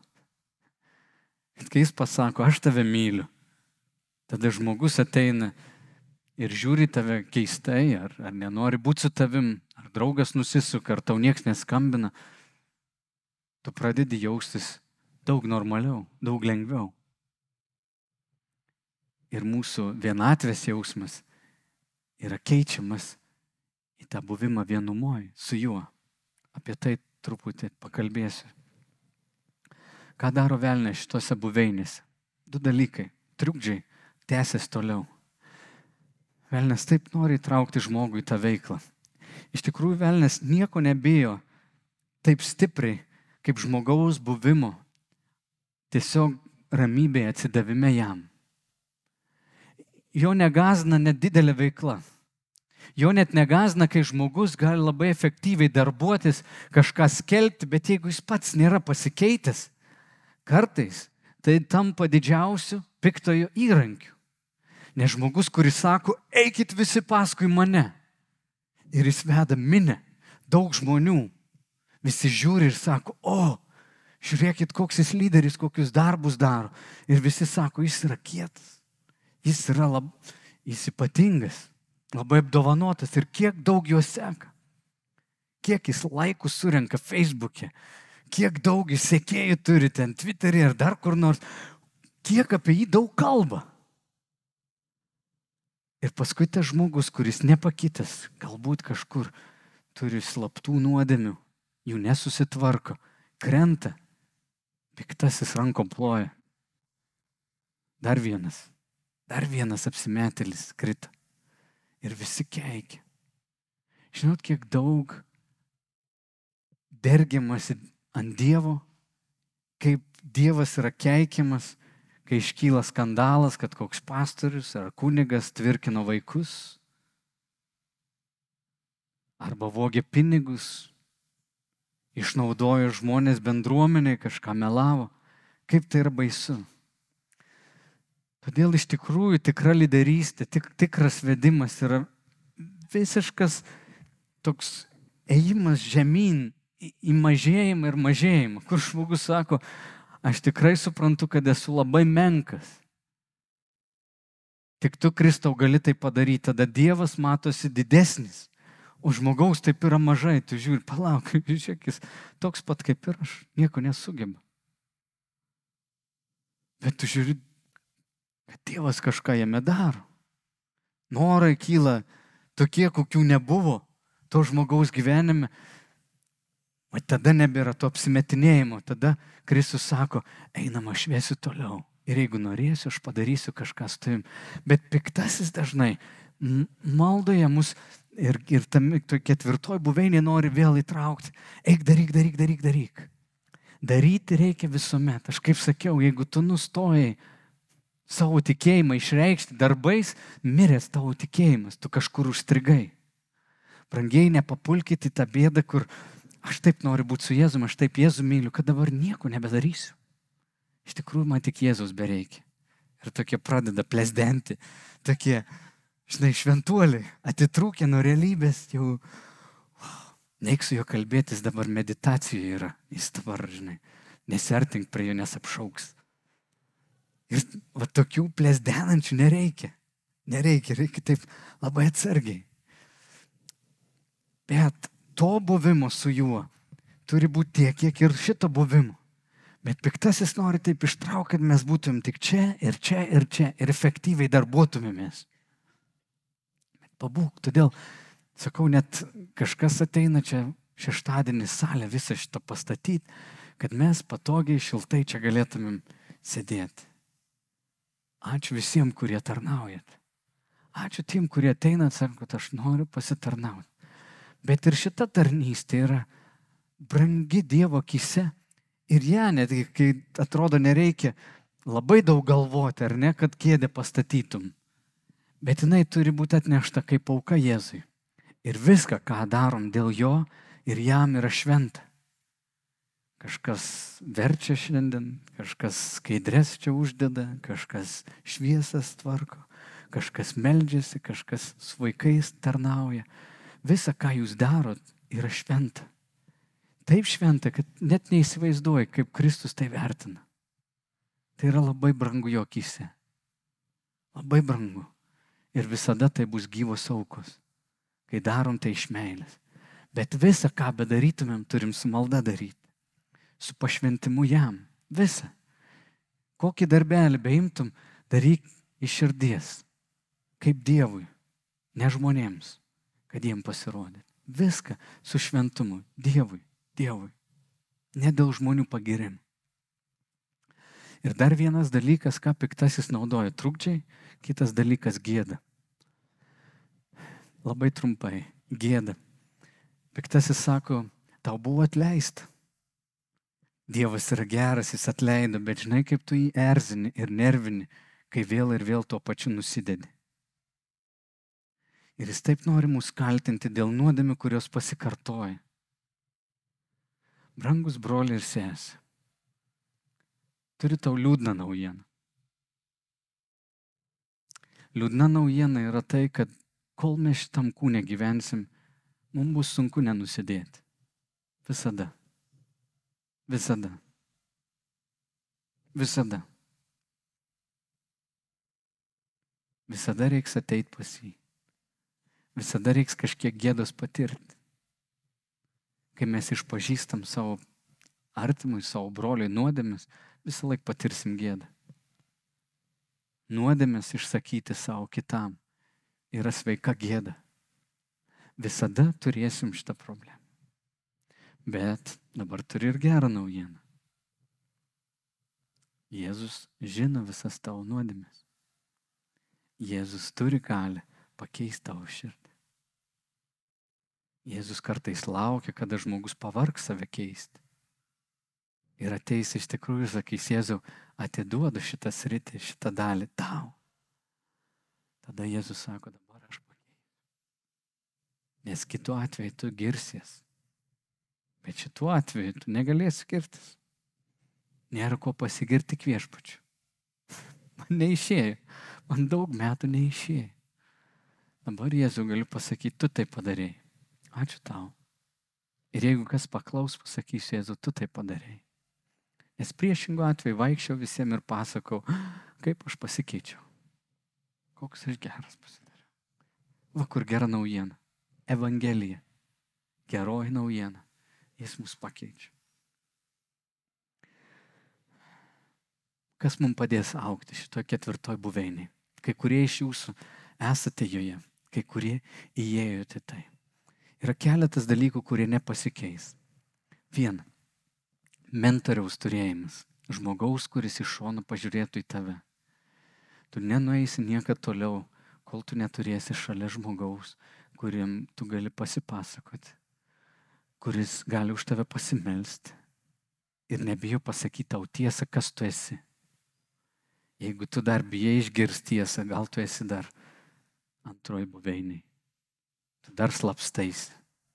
Ir kai jis pasako, aš tave myliu, tada žmogus ateina ir žiūri tave keistai, ar, ar nenori būti su tavim, ar draugas nusisuka, ar tau nieks neskambina tu pradedi jaustis daug normaliau, daug lengviau. Ir mūsų vienatvės jausmas yra keičiamas į tą buvimą vienumoje su juo. Apie tai truputį pakalbėsiu. Ką daro velnė šitose buveinėse? Du dalykai. Trukdžiai tęsiasi toliau. Velnės taip nori įtraukti žmogų į tą veiklą. Iš tikrųjų, velnės nieko nebijo taip stipriai kaip žmogaus buvimo, tiesiog ramybėje, atsidavime jam. Jo negazina net didelė veikla. Jo net negazina, kai žmogus gali labai efektyviai darbuotis, kažką skelbti, bet jeigu jis pats nėra pasikeitęs, kartais tai tampa didžiausiu piktojo įrankiu. Nes žmogus, kuris sako, eikit visi paskui mane. Ir jis veda minę, daug žmonių. Visi žiūri ir sako, o, žiūrėkit, koks jis lyderis, kokius darbus daro. Ir visi sako, jis yra kietas. Jis yra lab, jis ypatingas, labai apdovanotas ir kiek daug jo seka. Kiek jis laikų surenka Facebook'e, kiek daug jis sekėjų turi ten Twitter'e ar dar kur nors, kiek apie jį daug kalba. Ir paskui tas žmogus, kuris nepakitęs, galbūt kažkur turi slaptų nuodėmių, jų nesusitvarko, krenta, piktasis rankom ploja. Dar vienas, dar vienas apsimetėlis krita. Ir visi keikia. Žinot, kiek daug dergiamasi ant Dievo, kaip Dievas yra keikiamas, kai iškyla skandalas, kad koks pastorius ar kunigas tvirkino vaikus, arba vogė pinigus, išnaudojo žmonės bendruomeniai, kažką melavo. Kaip tai yra baisu. Todėl iš tikrųjų tikra lyderystė, tik, tikras vedimas yra visiškas toks ėjimas žemyn į, į mažėjimą ir mažėjimą, kur žmogus sako, aš tikrai suprantu, kad esu labai menkas. Tik tu, Kristau, gali tai padaryti, tada Dievas matosi didesnis. O žmogaus taip yra mažai, tu žiūri, palauk, žiūrėk, jis toks pat kaip ir aš, nieko nesugeba. Bet tu žiūri, kad Dievas kažką jame daro. Norai kyla tokie, kokių nebuvo to žmogaus gyvenime. O tada nebėra to apsimetinėjimo, tada Kristus sako, einam aš viesiu toliau. Ir jeigu norėsiu, aš padarysiu kažką su tavim. Bet piktasis dažnai maldoje mus ir, ir tam ketvirtoj buveinė nori vėl įtraukti. Eik, daryk, daryk, daryk, daryk. Daryti reikia visuomet. Aš kaip sakiau, jeigu tu nustojai savo tikėjimą išreikšti darbais, miręs tavo tikėjimas, tu kažkur užstrigai. Brangiai nepapulkite į tą bėdą, kur aš taip noriu būti su Jėzumi, aš taip Jėzų myliu, kad dabar nieko nebedarysiu. Iš tikrųjų, man tik Jėzus bereikia. Ir tokie pradeda plesdenti, tokie, žinai, šventuoliai, atitrūkę nuo realybės, jau, wow, neik su juo kalbėtis, dabar meditacijoje yra, jis dabar, žinai, nesertink prie jo, nes apšauks. Ir va tokių plesdenančių nereikia. Nereikia, reikia taip labai atsargiai. Bet to buvimo su juo turi būti tiek, kiek ir šito buvimo. Bet piktasis nori taip ištraukti, kad mes būtum tik čia ir čia ir čia ir efektyviai darbuotumėmės. Pabūk, todėl, sakau, net kažkas ateina čia šeštadienį salę visą šitą pastatyti, kad mes patogiai, šiltai čia galėtumėm sėdėti. Ačiū visiems, kurie tarnaujat. Ačiū tiem, kurie ateina ir sako, kad aš noriu pasitarnauti. Bet ir šita tarnystė yra brangi Dievo akise. Ir ją netgi, kai atrodo nereikia labai daug galvoti, ar ne, kad kėdę pastatytum. Bet jinai turi būti atnešta kaip auka Jėzui. Ir viską, ką darom dėl jo, ir jam yra šventa. Kažkas verčia šiandien, kažkas skaidrės čia uždeda, kažkas šviesas tvarko, kažkas meldžiasi, kažkas su vaikais tarnauja visa, ką jūs darot, yra šventa. Taip šventa, kad net neįsivaizduoji, kaip Kristus tai vertina. Tai yra labai brangu jo akise. Labai brangu. Ir visada tai bus gyvos aukos, kai darom tai iš meilės. Bet visą, ką bedarytumėm, turim su malda daryti. Su pašventimu jam. Visą. Kokį darbelį beimtum, daryk iš širdies. Kaip Dievui, ne žmonėms kad jiem pasirodė. Viską su šventumu. Dievui, Dievui. Ne dėl žmonių pagirimų. Ir dar vienas dalykas, ką piktasis naudoja - trukdžiai, kitas dalykas - gėda. Labai trumpai - gėda. Piktasis sako, tau buvo atleista. Dievas yra geras, jis atleido, bet žinai, kaip tu jį erzini ir nervini, kai vėl ir vėl tuo pačiu nusidedi. Ir jis taip nori mus kaltinti dėl nuodėmių, kurios pasikartoja. Brangus broliai ir sesė, turiu tau liūdną naujieną. Liūdna naujiena yra tai, kad kol mes šitam kūne gyvensim, mums bus sunku nenusidėti. Visada. Visada. Visada. Visada reiks ateiti pas jį. Visada reiks kažkiek gėdos patirti. Kai mes išpažįstam savo artimui, savo broliui nuodėmės, visą laiką patirsim gėdą. Nuodėmės išsakyti savo kitam yra sveika gėda. Visada turėsim šitą problemą. Bet dabar turi ir gerą naujieną. Jėzus žino visas tavo nuodėmės. Jėzus turi galę pakeisti tavo širdį. Jėzus kartais laukia, kada žmogus pavargs save keisti. Ir ateis iš tikrųjų ir sakys, Jėzau, atiduodu šitą sritį, šitą dalį tau. Tada Jėzus sako, dabar aš pakeisiu. Nes kitu atveju tu girsies. Bet šituo atveju tu negalėsi girtis. Nėra ko pasigirti viešpačiu. Man neišėjo. Man daug metų neišėjo. Dabar Jėzau galiu pasakyti, tu tai padarėjai. Ačiū tau. Ir jeigu kas paklaus, pasakysiu, Jėzau, tu tai padarėjai. Nes priešingų atveju vaikščiau visiems ir pasakau, kaip aš pasikeičiau. Koks aš geras pasidariau. Va kur gera naujiena. Evangelija. Geroji naujiena. Jis mus pakeičia. Kas mums padės aukti šitoje ketvirtoje buveinėje? Kai kurie iš jūsų esate joje, kai kurie įėjote tai. Yra keletas dalykų, kurie nepasikeis. Viena mentoriaus turėjimas, žmogaus, kuris iš šono pažiūrėtų į tave. Tu nenueisi niekada toliau, kol tu neturėsi šalia žmogaus, kuriam tu gali pasipasakoti, kuris gali už tave pasimelsti ir nebijo pasakyti tau tiesą, kas tu esi. Jeigu tu dar bijai išgirsti tiesą, gal tu esi dar antroji buveiniai. Tu dar slapstais,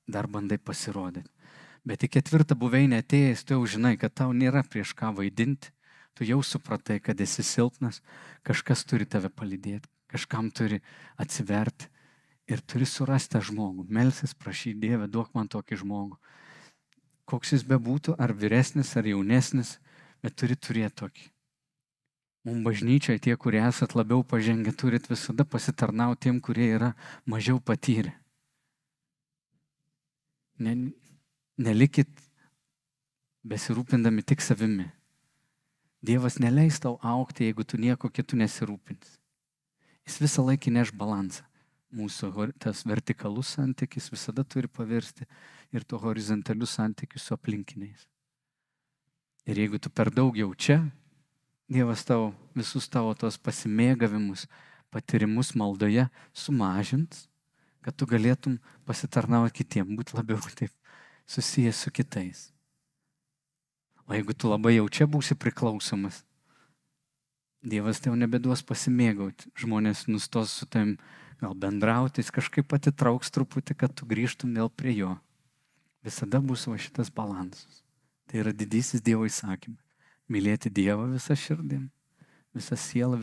dar bandai pasirodyti. Bet į ketvirtą buveinę atėjęs, tu jau žinai, kad tau nėra prieš ką vaidinti, tu jau supratai, kad esi silpnas, kažkas turi tave palydėti, kažkam turi atsiverti ir turi surasti tą žmogų. Melsis, prašy Dievę, duok man tokį žmogų. Koks jis bebūtų, ar vyresnis, ar jaunesnis, bet turi turėti tokį. Mums bažnyčiai tie, kurie esat labiau pažengę, turit visada pasitarnauti tiem, kurie yra mažiau patyrę. Ne, Nelikit besirūpindami tik savimi. Dievas neleis tau aukti, jeigu tu nieko kitų nesirūpins. Jis visą laiką neš balansą. Mūsų tas vertikalus santykis visada turi pavirsti ir to horizontalių santykių su aplinkiniais. Ir jeigu tu per daug jau čia, Dievas tau visus tavo tos pasimėgavimus, patyrimus maldoje sumažins, kad tu galėtum pasitarnauti kitiem, būti labiau taip susijęs su kitais. O jeigu tu labai jau čia būsi priklausomas, Dievas tau nebeduos pasimėgauti. Žmonės nustos su tam gal bendrauti, jis kažkaip atitrauks truputį, kad tu grįžtum vėl prie jo. Visada bus va šitas balansas. Tai yra didysis Dievo įsakymas. Mylėti Dievą visą širdim, visą sielą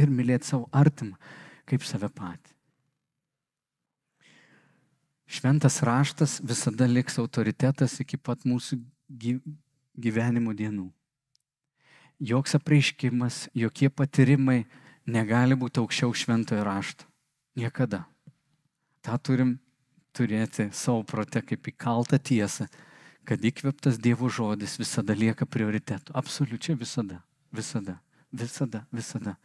ir mylėti savo artimą kaip save patį. Šventas raštas visada liks autoritetas iki pat mūsų gyvenimo dienų. Joks apreiškimas, jokie patyrimai negali būti aukščiau šventojo rašto. Niekada. Ta turim turėti savo prote kaip įkaltą tiesą, kad įkveptas Dievo žodis visada lieka prioritetu. Absoliučiai visada. Visada. Visada. Visada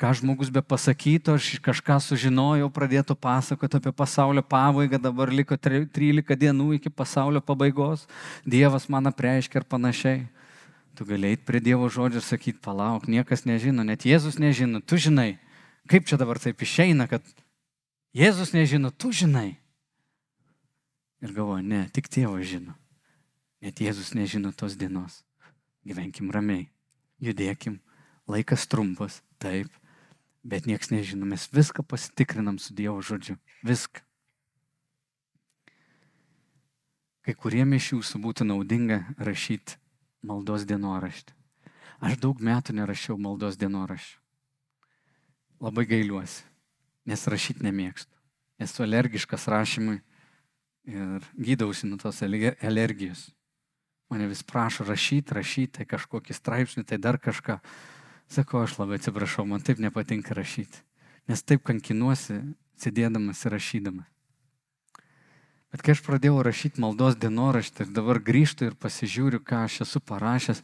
ką žmogus be pasakytų, aš kažką sužinojau, pradėtų pasakoti apie pasaulio pabaigą, dabar liko 13 dienų iki pasaulio pabaigos, Dievas man apreiškia ir panašiai. Tu galėjai prie Dievo žodžio ir sakyti, palauk, niekas nežino, net Jėzus nežino, tu žinai. Kaip čia dabar taip išeina, kad Jėzus nežino, tu žinai. Ir galvoju, ne, tik tėvas žino. Net Jėzus nežino tos dienos. gyvenkim ramiai, judėkim, laikas trumpas, taip, bet nieks nežino, mes viską pasitikrinam su Dievo žodžiu, viską. Kai kuriem iš jūsų būtų naudinga rašyti maldos dienoraštį. Aš daug metų nerašiau maldos dienoraščių. Labai gailiuosi, nes rašyti nemėgstu. Esu alergiškas rašymui ir gydausi nuo tos alergijos. Mane vis prašo rašyti, rašyti, tai kažkokį straipsnį, tai dar kažką. Sakau, aš labai atsiprašau, man taip nepatinka rašyti. Nes taip kankinuosi, sėdėdamas ir rašydamas. Bet kai aš pradėjau rašyti maldos dienoraštį ir dabar grįžtu ir pasižiūriu, ką aš esu parašęs,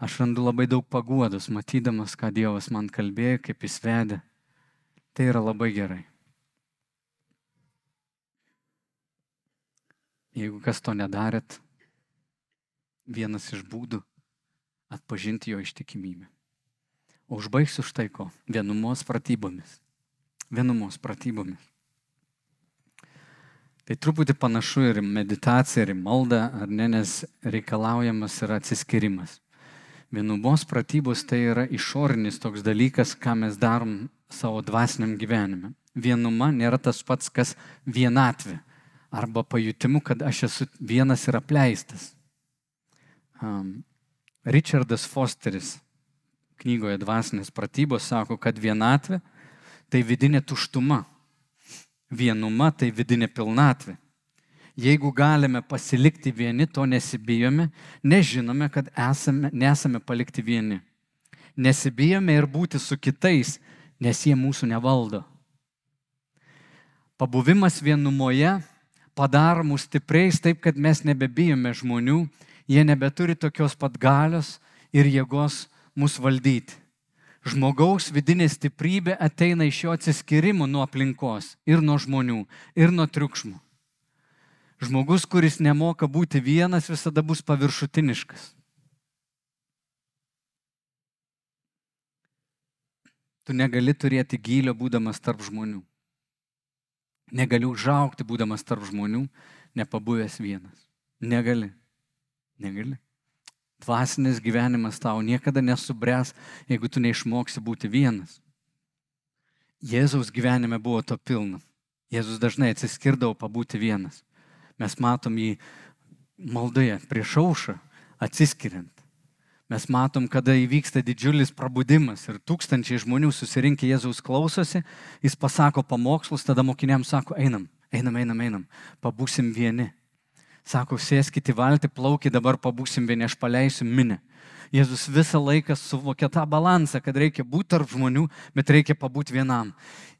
aš randu labai daug paguodos, matydamas, ką Dievas man kalbėjo, kaip jis vedė. Tai yra labai gerai. Jeigu kas to nedarėt, vienas iš būdų atpažinti jo ištikimybę. Užbaigsiu štai ko - vienumos pratybomis. Vienumos pratybomis. Tai truputį panašu ir į meditaciją, ir į maldą, ar ne, nes reikalaujamas yra atsiskirimas. Vienumos pratybos tai yra išorinis toks dalykas, ką mes darom savo dvasiniam gyvenime. Vienuma nėra tas pats, kas vienatvė arba pajutimu, kad aš esu vienas ir apleistas. Um, Richardas Fosteris knygoje Dvasinės pratybos sako, kad vienatvė tai vidinė tuštuma, vienuma tai vidinė pilnatvė. Jeigu galime pasilikti vieni, to nesibijome, nežinome, kad esame, nesame palikti vieni. Nesibijome ir būti su kitais, nes jie mūsų nevaldo. Pabuvimas vienumoje padaro mus stipriais taip, kad mes nebebijome žmonių, jie nebeturi tokios pat galios ir jėgos mus valdyti. Žmogaus vidinė stiprybė ateina iš jo atsiskirimo nuo aplinkos ir nuo žmonių ir nuo triukšmų. Žmogus, kuris nemoka būti vienas, visada bus paviršutiniškas. Tu negali turėti gylio būdamas tarp žmonių. Negali užaukti būdamas tarp žmonių, nepabuvęs vienas. Negali. Negali. Dvasinis gyvenimas tau niekada nesubręs, jeigu tu neišmoksi būti vienas. Jėzaus gyvenime buvo to pilna. Jėzus dažnai atsiskirdavo pabūti vienas. Mes matom jį maldoje prieš aušą, atsiskiriant. Mes matom, kada įvyksta didžiulis prabudimas ir tūkstančiai žmonių susirinkę Jėzaus klausosi, jis pasako pamokslus, tada mokiniams sako, einam, einam, einam, einam, pabūsim vieni. Sako, sėskite į valtį, plaukit, dabar pabūsim vieni, aš paleisiu minę. Jėzus visą laiką suvokia tą balansą, kad reikia būti tarp žmonių, bet reikia pabūti vienam.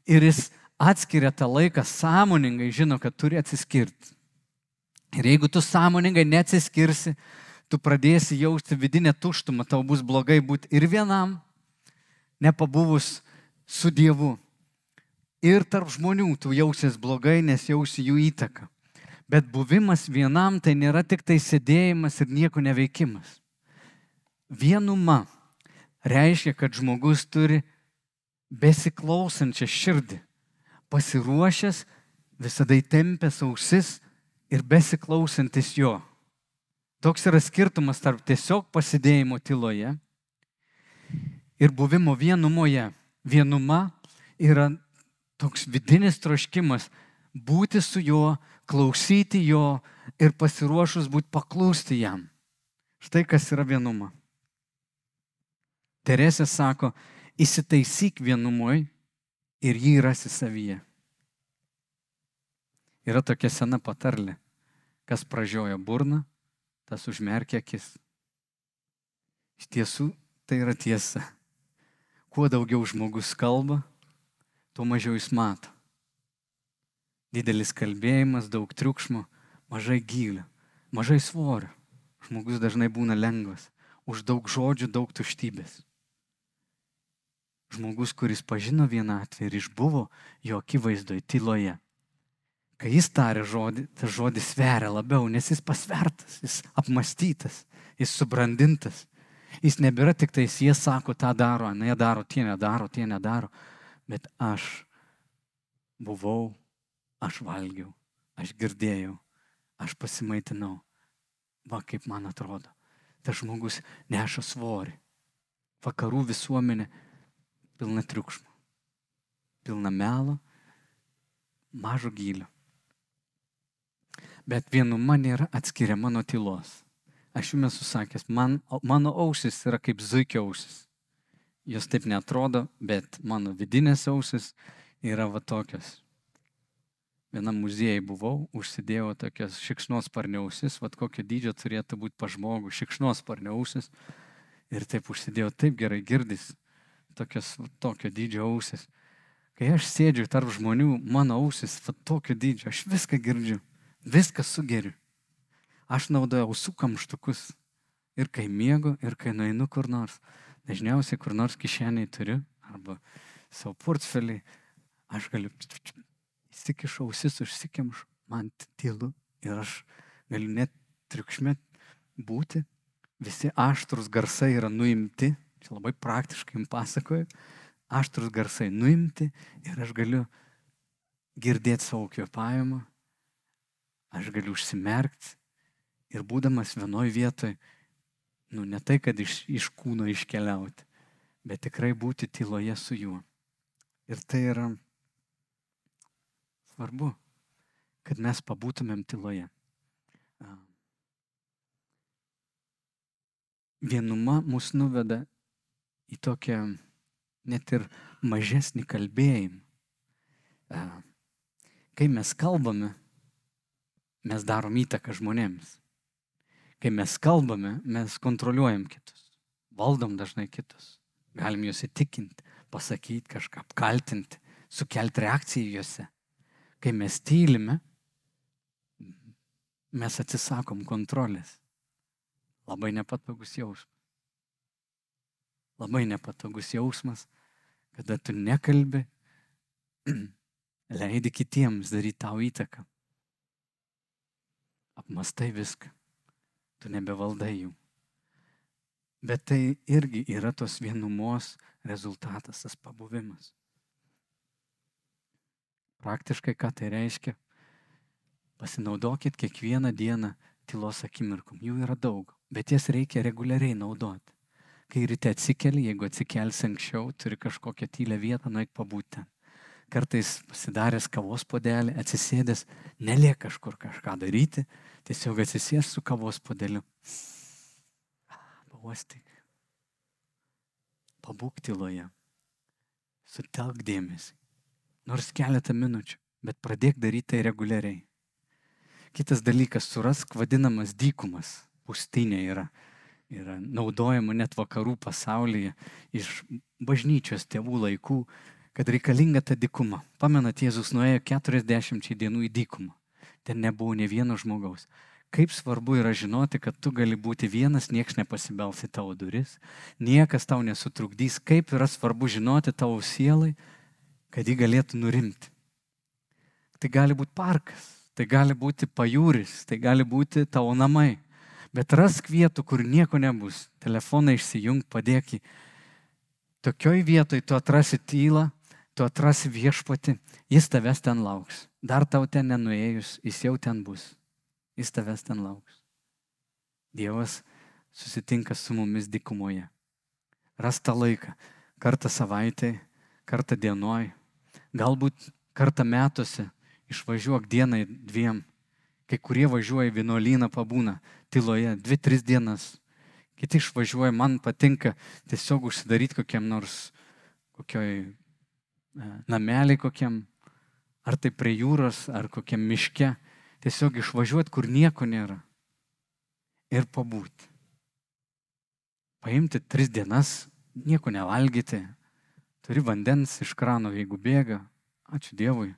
Ir jis atskiria tą laiką sąmoningai, žino, kad turi atsiskirti. Ir jeigu tu sąmoningai neatsiskirsi, tu pradėsi jausti vidinę tuštumą, tau bus blogai būti ir vienam, nepabuvus su Dievu. Ir tarp žmonių tu jausies blogai, nes jausi jų įtaką. Bet buvimas vienam tai nėra tik tai sėdėjimas ir nieko neveikimas. Vienuma reiškia, kad žmogus turi besiklausančią širdį, pasiruošęs, visada įtempęs ausis ir besiklausantis jo. Toks yra skirtumas tarp tiesiog pasidėjimo tyloje ir buvimo vienumoje. Vienuma yra toks vidinis troškimas būti su juo, klausyti jo ir pasiruošus būti paklūsti jam. Štai kas yra vienuma. Teresė sako, įsitaisyk vienumoj ir jį rasi savyje. Yra tokia sena patarlė, kas pražioja burną, tas užmerkia akis. Iš tiesų tai yra tiesa. Kuo daugiau žmogus kalba, tuo mažiau jis mato. Didelis kalbėjimas, daug triukšmo, mažai gylio, mažai svorio. Žmogus dažnai būna lengvas. Už daug žodžių daug tuštybės. Žmogus, kuris pažino vienatvę ir išbuvo jo akivaizdoje tyloje. Kai jis tarė žodį, tas žodis sveria labiau, nes jis pasvertas, jis apmastytas, jis subrandintas. Jis nebėra tik tais, jie sako, tą daro, ne daro, tie nedaro, tie nedaro. Bet aš buvau Aš valgiau, aš girdėjau, aš pasimaitinau. Va kaip man atrodo. tas žmogus neša svorį. Vakarų visuomenė pilna triukšmo, pilna melo, mažo gylio. Bet vienuma nėra atskiriama nuo tylos. Aš jums esu sakęs, man, mano ausis yra kaip zuikio ausis. Jos taip netrodo, bet mano vidinės ausis yra va tokios. Vienam muziejai buvau, užsidėjau tokias šikšnosparniausis, vad kokio dydžio turėtų būti pažmogų, šikšnosparniausis. Ir taip užsidėjau, taip gerai girdys, tokias va, tokio dydžio ausis. Kai aš sėdžiu tarp žmonių, mano ausis va tokio dydžio, aš viską girdžiu, viską sugeriu. Aš naudoju ausų kamštukus. Ir kai miegu, ir kai nueinu kur nors. Dažniausiai kur nors kišeniai turiu, arba savo portfelį, aš galiu įsikišu ausis, užsikemšu, man tylu ir aš galiu net triukšme būti. Visi aštrus garsai yra nuimti, čia labai praktiškai jums pasakoju, aštrus garsai nuimti ir aš galiu girdėti savo kvėpavimą, aš galiu užsimerkti ir būdamas vienoj vietoj, nu ne tai, kad iš, iš kūno iškeliauti, bet tikrai būti tyloje su juo. Ir tai yra svarbu, kad mes pabūtumėm tyloje. Vienuma mus nuveda į tokią net ir mažesnį kalbėjimą. Kai mes kalbame, mes darom įtaką žmonėms. Kai mes kalbame, mes kontroliuojam kitus, valdom dažnai kitus, galim juos įtikinti, pasakyti kažką, apkaltinti, sukelti reakciją juose. Kai mes tylime, mes atsisakom kontrolės. Labai nepatogus jausmas. Labai nepatogus jausmas, kada tu nekalbi, leidi kitiems daryti tau įtaką. Apmastai viską tu nebevaldai jų. Bet tai irgi yra tos vienumos rezultatas, tas pabuvimas. Praktiškai ką tai reiškia? Pasinaudokit kiekvieną dieną tylos akimirkom. Jų yra daug, bet jas reikia reguliariai naudoti. Kai ryte atsikeli, jeigu atsikelsi anksčiau, turi kažkokią tylę vietą, nueik pabūti. Kartais pasidaręs kavos podelį, atsisėdęs, neliek kažkur kažką daryti, Tiesiog atsisės su kavos podeliu. Pauostyk. Pabūk tyloje. Sutelk dėmesį. Nors keletą minučių, bet pradėk daryti tai reguliariai. Kitas dalykas, surask vadinamas dykumas. Pustinė yra. Yra naudojama net vakarų pasaulyje iš bažnyčios tėvų laikų, kad reikalinga ta dykuma. Pamenat, Jėzus nuėjo 40 dienų į dykumą ten nebuvo ne vieno žmogaus. Kaip svarbu yra žinoti, kad tu gali būti vienas, niekas nepasibels į tavo duris, niekas tau nesutrukdys. Kaip yra svarbu žinoti tavo sielai, kad ji galėtų nurimti. Tai gali būti parkas, tai gali būti pajūris, tai gali būti tavo namai. Bet rask vietų, kur nieko nebus. Telefoną išsijung, padėk į. Tokioj vietoj tu atrasi tylą, tu atrasi viešpati, jis tavęs ten lauks. Dar tau ten nenuėjus, jis jau ten bus. Jis tavęs ten lauks. Dievas susitinka su mumis dykumoje. Rasta laiką. Kartą savaitėje, kartą dienoj, galbūt kartą metuose, išvažiuok dienai dviem. Kai kurie važiuoja vienuolyną pabūna tyloje dvi, tris dienas. Kiti išvažiuoja, man patinka tiesiog užsidaryti kokiam nors, kokioj namelį kokiam, ar tai prie jūros, ar kokiam miške, tiesiog išvažiuoti, kur nieko nėra. Ir pabūti. Paimti tris dienas, nieko nevalgyti, turi vandens iš krano, jeigu bėga, ačiū Dievui,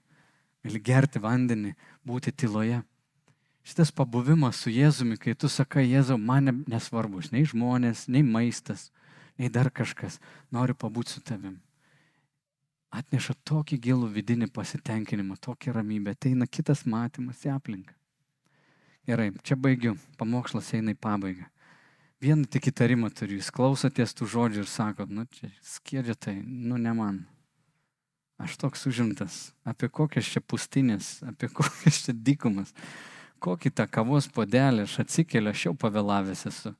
gali gerti vandenį, būti tyloje. Šitas pabuvimas su Jėzumi, kai tu sakai, Jėzau, man nesvarbus, nei žmonės, nei maistas, nei dar kažkas, noriu pabūti su tavim atneša tokį gilų vidinį pasitenkinimą, tokią ramybę, ateina kitas matymas į aplinką. Gerai, čia baigiu, pamokslas eina į pabaigą. Vieną tik įtarimą turiu, jūs klausotės tų žodžių ir sakot, nu čia skiedžia tai, nu ne man. Aš toks užimtas, apie kokias čia pustinės, apie kokias čia dykumas, kokį tą kavos podelį aš atsikeliu, aš jau pavėlavęs esu.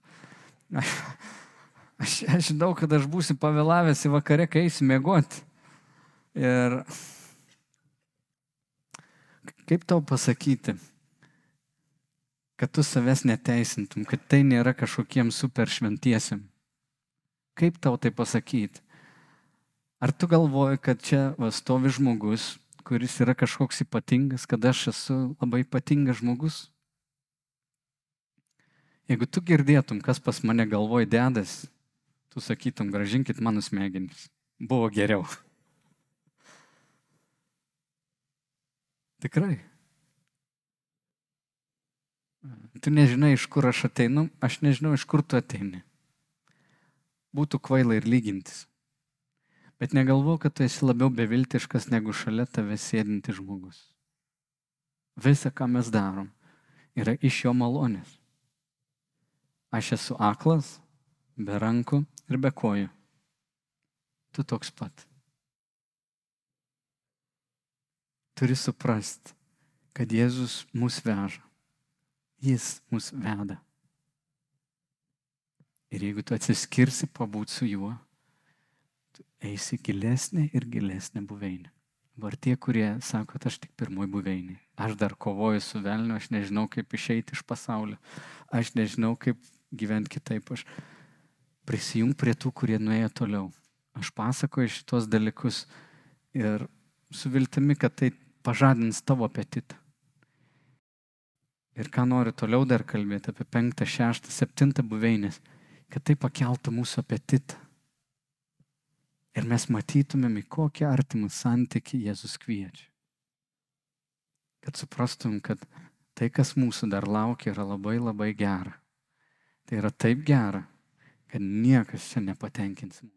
Aš, aš, aš žinau, kad aš būsiu pavėlavęs į vakarę, kai eisiu mėgoti. Ir kaip tau pasakyti, kad tu savęs neteisintum, kad tai nėra kažkokiem super šventiesiam. Kaip tau tai pasakyti? Ar tu galvoji, kad čia va, stovi žmogus, kuris yra kažkoks ypatingas, kad aš esu labai ypatingas žmogus? Jeigu tu girdėtum, kas pas mane galvoj dedas, tu sakytum, gražinkit mano smegenis. Buvo geriau. Tikrai. Tu nežinai, iš kur aš ateinu, aš nežinau, iš kur tu ateini. Būtų kvaila ir lygintis. Bet negalvo, kad tu esi labiau beviltiškas negu šalia tave sėdintis žmogus. Visa, ką mes darom, yra iš jo malonės. Aš esu aklas, be rankų ir be kojų. Tu toks pat. Turi suprasti, kad Jėzus mus veža. Jis mus veda. Ir jeigu tu atsiskirsi pabūt su juo, tu eisi gilesnė ir gilesnė buveinė. Var tie, kurie sako, aš tik pirmoji buveinė. Aš dar kovoju su velniu, aš nežinau, kaip išeiti iš pasaulio. Aš nežinau, kaip gyventi kitaip. Aš prisijung prie tų, kurie nuėjo toliau. Aš pasakoju šitos dalykus ir su viltimi, kad tai pažadins tavo apetitą. Ir ką noriu toliau dar kalbėti apie penktą, šeštą, septintą buveinės, kad tai pakeltų mūsų apetitą. Ir mes matytumėm, į kokį artimą santyki Jėzus kviečia. Kad suprastum, kad tai, kas mūsų dar laukia, yra labai labai gera. Tai yra taip gera, kad niekas čia nepatenkins mūsų.